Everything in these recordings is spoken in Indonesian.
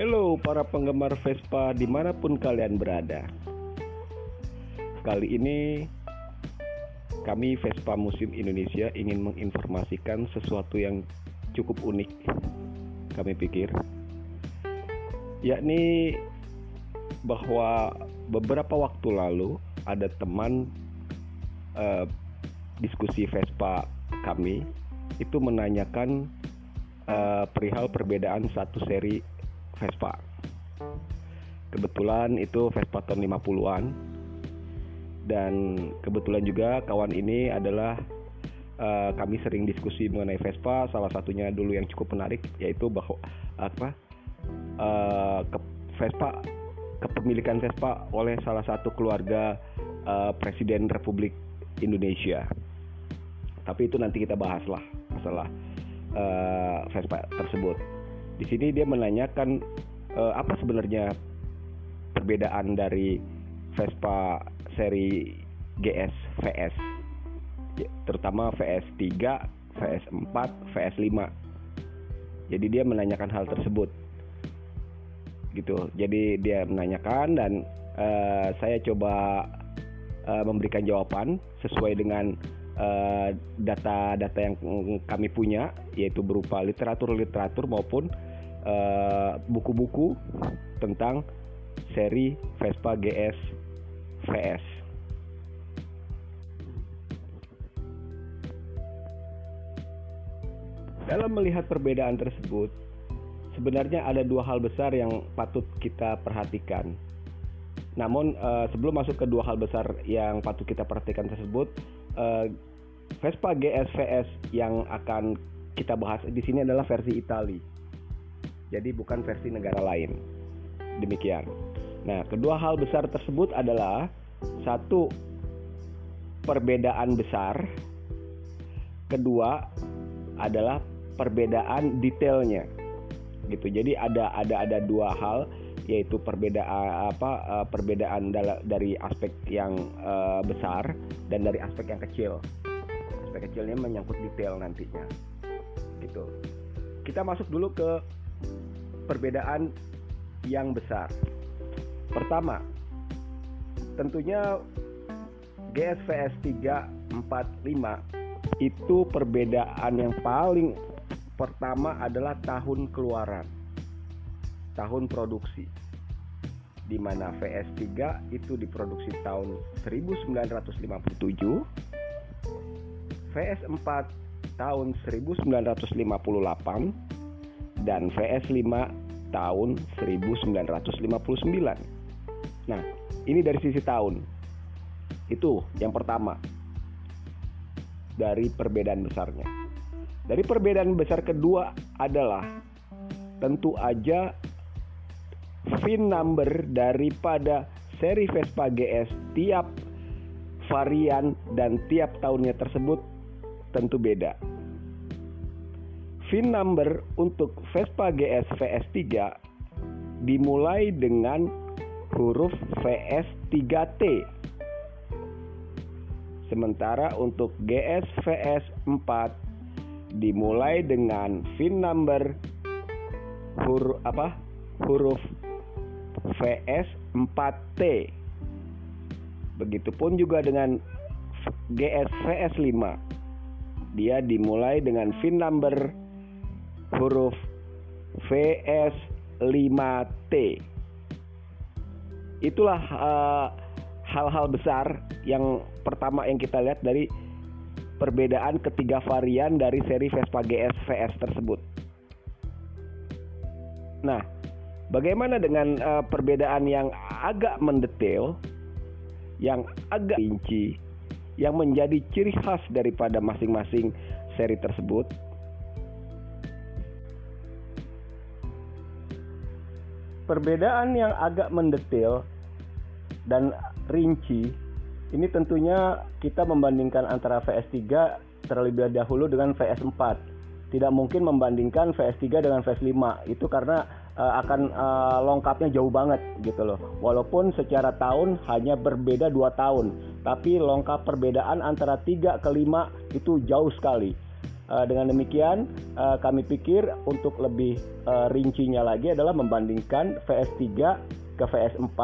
Halo para penggemar Vespa di mana pun kalian berada. Kali ini kami Vespa Musim Indonesia ingin menginformasikan sesuatu yang cukup unik Kami pikir. Yakni bahwa beberapa waktu lalu ada teman uh, diskusi Vespa kami itu menanyakan uh, perihal perbedaan satu seri Vespa. Kebetulan itu Vespa tahun 50-an dan kebetulan juga kawan ini adalah uh, kami sering diskusi mengenai Vespa. Salah satunya dulu yang cukup menarik yaitu bahwa apa uh, ke Vespa kepemilikan Vespa oleh salah satu keluarga uh, Presiden Republik Indonesia. Tapi itu nanti kita bahas lah masalah uh, Vespa tersebut. Di sini dia menanyakan uh, apa sebenarnya perbedaan dari Vespa seri GS VS ya, terutama VS3, VS4, VS5. Jadi dia menanyakan hal tersebut. Gitu. Jadi dia menanyakan dan uh, saya coba uh, memberikan jawaban sesuai dengan data-data uh, yang kami punya yaitu berupa literatur-literatur maupun buku-buku uh, tentang seri Vespa GS VS. Dalam melihat perbedaan tersebut, sebenarnya ada dua hal besar yang patut kita perhatikan. Namun uh, sebelum masuk ke dua hal besar yang patut kita perhatikan tersebut, uh, Vespa GS VS yang akan kita bahas di sini adalah versi Italia jadi bukan versi negara lain. Demikian. Nah, kedua hal besar tersebut adalah satu perbedaan besar, kedua adalah perbedaan detailnya. Gitu. Jadi ada ada ada dua hal yaitu perbedaan apa perbedaan dari aspek yang uh, besar dan dari aspek yang kecil. Aspek kecilnya menyangkut detail nantinya. Gitu. Kita masuk dulu ke perbedaan yang besar. Pertama, tentunya GSVS 345 itu perbedaan yang paling pertama adalah tahun keluaran. Tahun produksi. Di mana VS3 itu diproduksi tahun 1957, VS4 tahun 1958 dan VS5 tahun 1959. Nah, ini dari sisi tahun. Itu yang pertama. Dari perbedaan besarnya. Dari perbedaan besar kedua adalah tentu aja VIN number daripada seri Vespa GS tiap varian dan tiap tahunnya tersebut tentu beda. VIN number untuk Vespa GS VS3 dimulai dengan huruf VS3T. Sementara untuk GS VS4 dimulai dengan VIN number huruf apa? huruf VS4T. Begitupun juga dengan GS VS5. Dia dimulai dengan VIN number huruf VS5T. Itulah eh, hal-hal besar yang pertama yang kita lihat dari perbedaan ketiga varian dari seri Vespa GS VS tersebut. Nah, bagaimana dengan uh, perbedaan yang agak mendetail, yang agak rinci, yang menjadi ciri khas daripada masing-masing seri tersebut? Perbedaan yang agak mendetail dan rinci ini tentunya kita membandingkan antara VS3 terlebih dahulu dengan VS4 tidak mungkin membandingkan VS3 dengan VS5 itu karena uh, akan uh, lengkapnya jauh banget gitu loh. Walaupun secara tahun hanya berbeda 2 tahun tapi lengkap perbedaan antara 3 ke 5 itu jauh sekali dengan demikian, uh, kami pikir untuk lebih uh, rincinya lagi adalah membandingkan VS3 ke VS4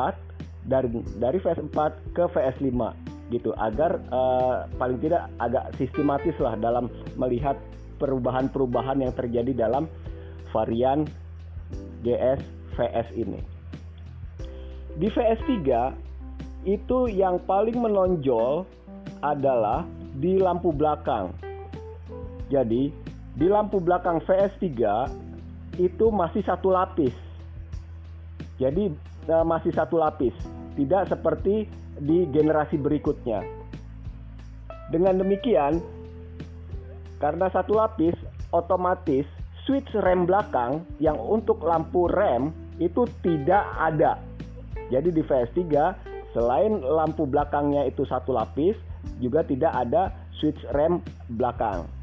dari dari VS4 ke VS5 gitu agar paling tidak agak sistematis lah dalam melihat perubahan-perubahan yang terjadi dalam varian GS VS ini. Di VS3 itu yang paling menonjol adalah di lampu belakang jadi di lampu belakang VS3 itu masih satu lapis. Jadi uh, masih satu lapis, tidak seperti di generasi berikutnya. Dengan demikian, karena satu lapis, otomatis switch rem belakang yang untuk lampu rem itu tidak ada. Jadi di VS3 selain lampu belakangnya itu satu lapis, juga tidak ada switch rem belakang.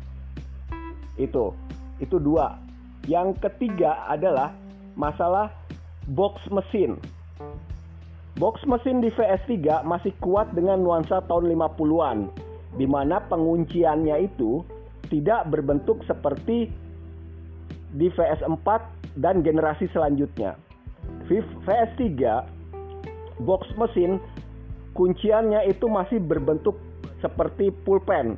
Itu. Itu dua. Yang ketiga adalah masalah box mesin. Box mesin di VS3 masih kuat dengan nuansa tahun 50-an di mana pengunciannya itu tidak berbentuk seperti di VS4 dan generasi selanjutnya. VS3 box mesin kunciannya itu masih berbentuk seperti pulpen.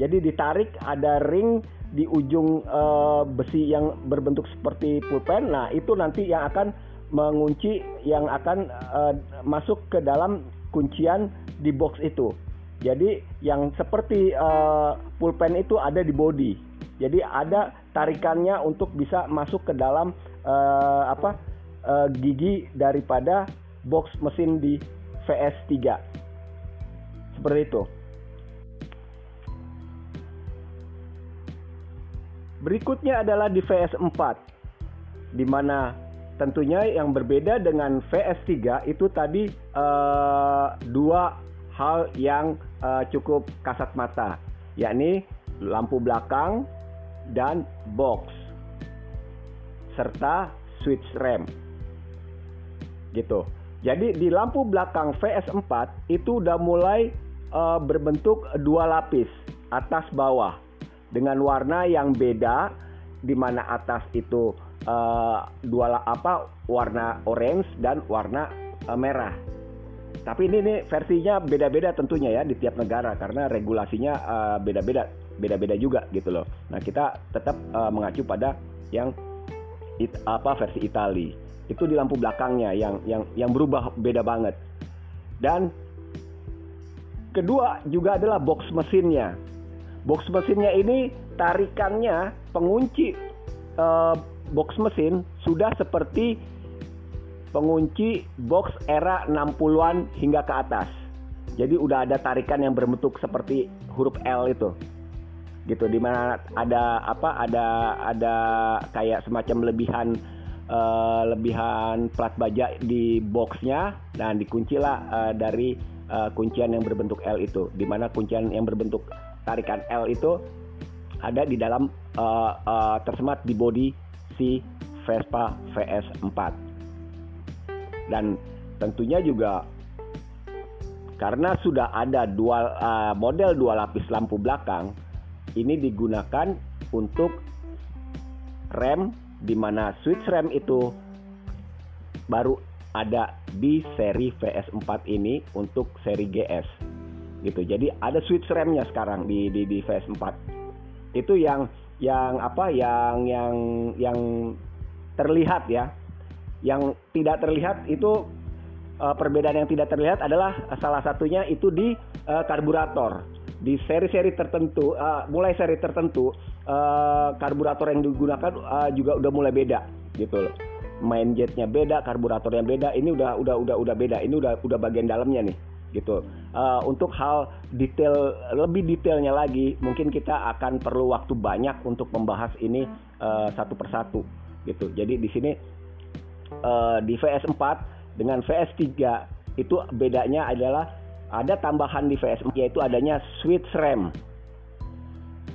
Jadi ditarik ada ring di ujung uh, besi yang berbentuk seperti pulpen. Nah, itu nanti yang akan mengunci yang akan uh, masuk ke dalam kuncian di box itu. Jadi yang seperti uh, pulpen itu ada di body. Jadi ada tarikannya untuk bisa masuk ke dalam uh, apa uh, gigi daripada box mesin di VS3. Seperti itu. Berikutnya adalah di VS4 di mana tentunya yang berbeda dengan VS3 itu tadi uh, dua hal yang uh, cukup kasat mata yakni lampu belakang dan box serta switch rem gitu. Jadi di lampu belakang VS4 itu udah mulai uh, berbentuk dua lapis atas bawah dengan warna yang beda di mana atas itu uh, dua apa warna orange dan warna uh, merah. Tapi ini nih versinya beda-beda tentunya ya di tiap negara karena regulasinya uh, beda-beda, beda-beda juga gitu loh. Nah kita tetap uh, mengacu pada yang it, apa versi Itali. Itu di lampu belakangnya yang yang yang berubah beda banget. Dan kedua juga adalah box mesinnya Box mesinnya ini tarikannya pengunci uh, box mesin sudah seperti pengunci box era 60-an hingga ke atas. Jadi udah ada tarikan yang berbentuk seperti huruf L itu. Gitu di mana ada apa ada ada kayak semacam lebihan uh, lebihan plat baja di boxnya dan dikuncilah uh, dari uh, kuncian yang berbentuk L itu. Di mana kuncian yang berbentuk tarikan L itu ada di dalam uh, uh, tersemat di bodi si Vespa VS4 dan tentunya juga karena sudah ada dua uh, model dua lapis lampu belakang ini digunakan untuk rem di mana switch rem itu baru ada di seri VS4 ini untuk seri GS gitu. Jadi ada switch remnya sekarang di di di VS4. Itu yang yang apa yang yang yang terlihat ya. Yang tidak terlihat itu uh, perbedaan yang tidak terlihat adalah salah satunya itu di uh, karburator. Di seri-seri tertentu, uh, mulai seri tertentu, karburator yang digunakan juga udah mulai beda gitu loh. Main jetnya beda, karburatornya beda. Ini udah udah udah udah beda. Ini udah udah bagian dalamnya nih gitu. Uh, untuk hal detail lebih detailnya lagi, mungkin kita akan perlu waktu banyak untuk membahas ini uh, satu persatu gitu. Jadi di sini uh, di VS4 dengan VS3 itu bedanya adalah ada tambahan di VS4 yaitu adanya switch rem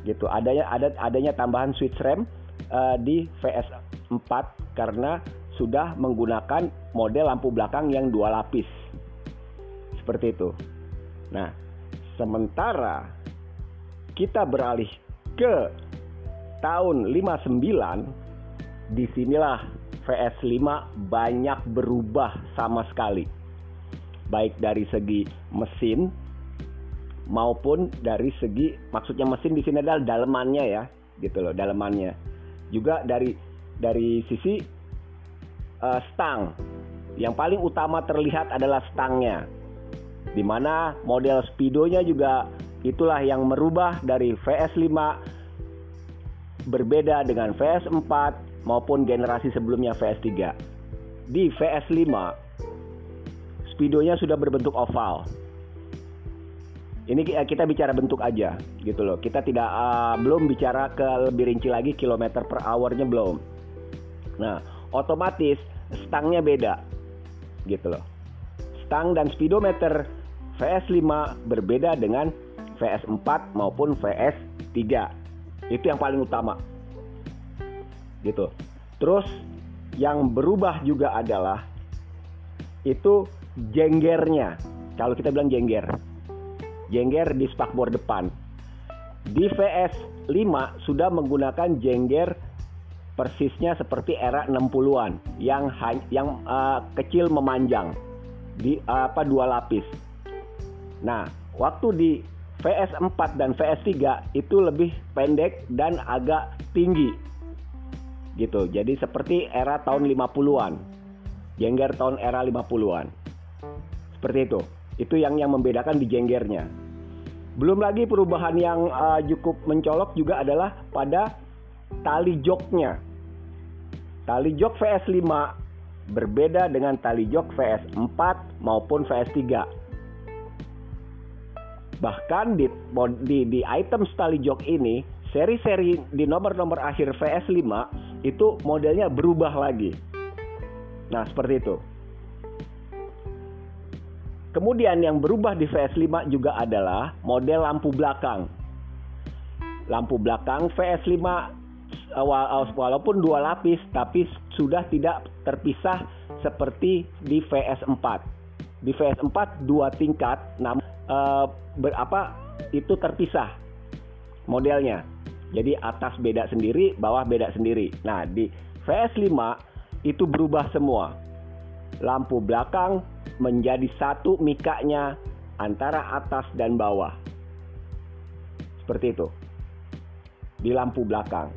gitu. Adanya ada adanya tambahan switch rem uh, di VS4 karena sudah menggunakan model lampu belakang yang dua lapis seperti itu. Nah, sementara kita beralih ke tahun 59 di sinilah VS5 banyak berubah sama sekali. Baik dari segi mesin maupun dari segi maksudnya mesin di sini adalah dalemannya ya gitu loh dalemannya. Juga dari dari sisi uh, stang. Yang paling utama terlihat adalah stangnya di mana model speedonya juga itulah yang merubah dari VS5 berbeda dengan VS4 maupun generasi sebelumnya VS3 di VS5 speedonya sudah berbentuk oval ini kita bicara bentuk aja gitu loh. Kita tidak uh, belum bicara ke lebih rinci lagi kilometer per hournya belum. Nah, otomatis stangnya beda gitu loh. Stang dan speedometer VS5 berbeda dengan VS4 maupun VS3. Itu yang paling utama. Gitu. Terus yang berubah juga adalah itu jenggernya. Kalau kita bilang jengger jengger di spakbor depan. Di VS5 sudah menggunakan jengger persisnya seperti era 60-an yang yang uh, kecil memanjang di uh, apa dua lapis. Nah, waktu di VS4 dan VS3 itu lebih pendek dan agak tinggi. Gitu. Jadi seperti era tahun 50-an. Jengger tahun era 50-an. Seperti itu. Itu yang yang membedakan di jenggernya. Belum lagi perubahan yang uh, cukup mencolok juga adalah pada tali joknya. Tali jok VS5 berbeda dengan tali jok VS4 maupun VS3. Bahkan di, di, di item tali jok ini, seri-seri di nomor-nomor akhir VS5 itu modelnya berubah lagi. Nah, seperti itu. Kemudian yang berubah di VS5 juga adalah model lampu belakang. Lampu belakang VS5 walaupun dua lapis tapi sudah tidak terpisah seperti di VS4. Di VS4 dua tingkat namun uh, berapa itu terpisah modelnya. Jadi atas beda sendiri, bawah beda sendiri. Nah, di VS5 itu berubah semua. Lampu belakang menjadi satu mikanya antara atas dan bawah. Seperti itu. Di lampu belakang.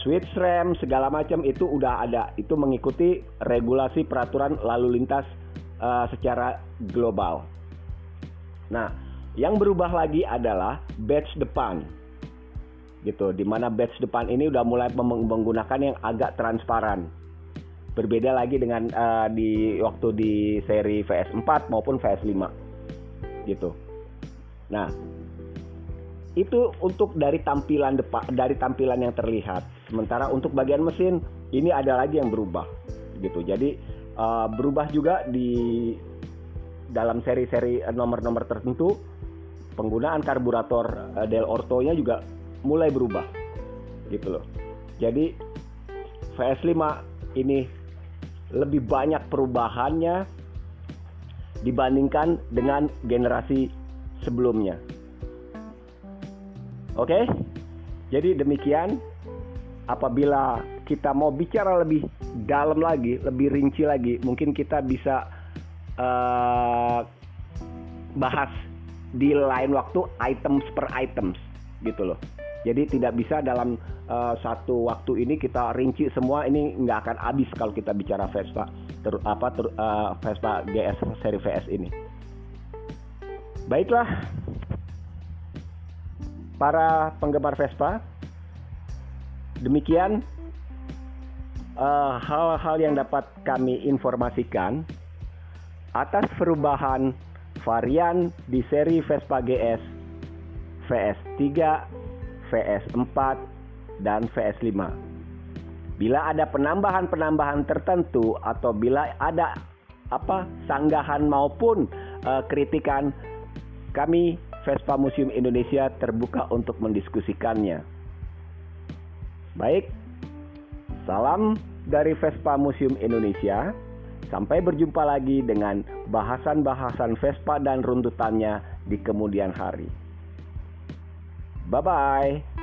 Switch rem segala macam itu udah ada. Itu mengikuti regulasi peraturan lalu lintas uh, secara global. Nah, yang berubah lagi adalah badge depan. Gitu, di mana badge depan ini udah mulai menggunakan yang agak transparan berbeda lagi dengan uh, di waktu di seri VS4 maupun VS5 gitu. Nah, itu untuk dari tampilan depan dari tampilan yang terlihat. Sementara untuk bagian mesin ini ada lagi yang berubah gitu. Jadi uh, berubah juga di dalam seri-seri nomor-nomor tertentu penggunaan karburator uh, Del Orto-nya juga mulai berubah gitu loh. Jadi VS5 ini lebih banyak perubahannya dibandingkan dengan generasi sebelumnya. Oke, jadi demikian. Apabila kita mau bicara lebih dalam lagi, lebih rinci lagi, mungkin kita bisa uh, bahas di lain waktu items per items gitu loh. Jadi tidak bisa dalam uh, satu waktu ini kita rinci semua ini nggak akan habis kalau kita bicara Vespa ter, apa ter, uh, Vespa GS seri VS ini. Baiklah, para penggemar Vespa, demikian hal-hal uh, yang dapat kami informasikan atas perubahan varian di seri Vespa GS VS3 VS4, dan VS5. Bila ada penambahan-penambahan tertentu atau bila ada apa sanggahan maupun uh, kritikan, kami Vespa Museum Indonesia terbuka untuk mendiskusikannya. Baik, salam dari Vespa Museum Indonesia. Sampai berjumpa lagi dengan bahasan-bahasan Vespa dan runtutannya di kemudian hari. Bye bye.